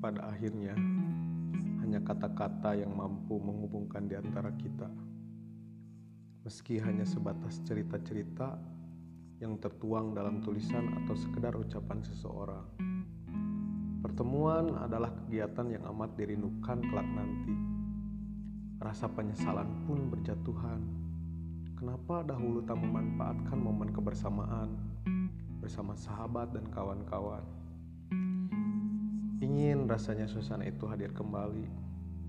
akhirnya hanya kata-kata yang mampu menghubungkan di antara kita. Meski hanya sebatas cerita-cerita yang tertuang dalam tulisan atau sekedar ucapan seseorang. Pertemuan adalah kegiatan yang amat dirindukan kelak nanti. Rasa penyesalan pun berjatuhan. Kenapa dahulu tak memanfaatkan momen kebersamaan bersama sahabat dan kawan-kawan? Ingin rasanya suasana itu hadir kembali,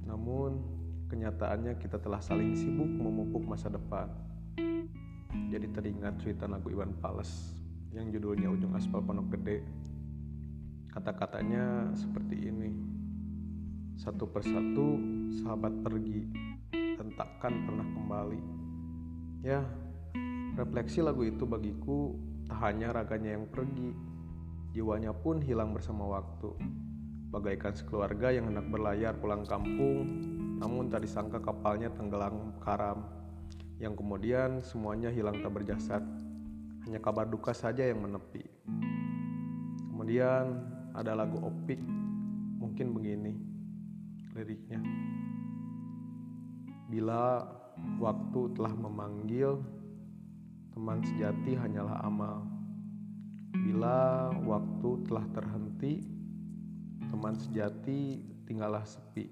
namun kenyataannya kita telah saling sibuk memupuk masa depan. Jadi teringat cuitan lagu Iwan Fals yang judulnya Ujung Aspal Pondok Gede. Kata-katanya seperti ini. Satu persatu sahabat pergi dan takkan pernah kembali. Ya, refleksi lagu itu bagiku tak hanya raganya yang pergi, jiwanya pun hilang bersama waktu bagaikan sekeluarga yang hendak berlayar pulang kampung, namun tak disangka kapalnya tenggelam karam, yang kemudian semuanya hilang tak berjasad, hanya kabar duka saja yang menepi. Kemudian ada lagu Opik, mungkin begini liriknya. Bila waktu telah memanggil, teman sejati hanyalah amal. Bila waktu telah terhenti, teman sejati tinggallah sepi.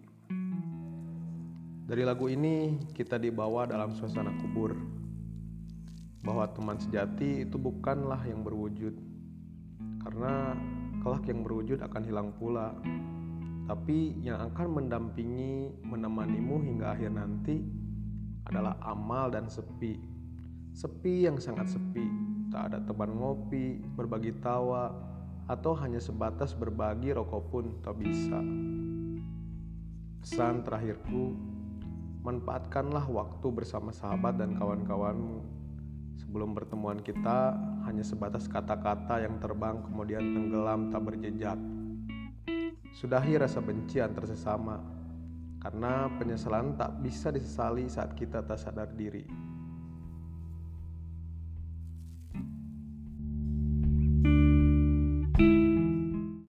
Dari lagu ini kita dibawa dalam suasana kubur. Bahwa teman sejati itu bukanlah yang berwujud. Karena kelak yang berwujud akan hilang pula. Tapi yang akan mendampingi, menemanimu hingga akhir nanti adalah amal dan sepi. Sepi yang sangat sepi, tak ada teman ngopi, berbagi tawa, atau hanya sebatas berbagi rokok pun tak bisa. Pesan terakhirku, manfaatkanlah waktu bersama sahabat dan kawan-kawanmu. Sebelum pertemuan kita hanya sebatas kata-kata yang terbang kemudian tenggelam tak berjejak. Sudahi rasa benci antar sesama, karena penyesalan tak bisa disesali saat kita tak sadar diri.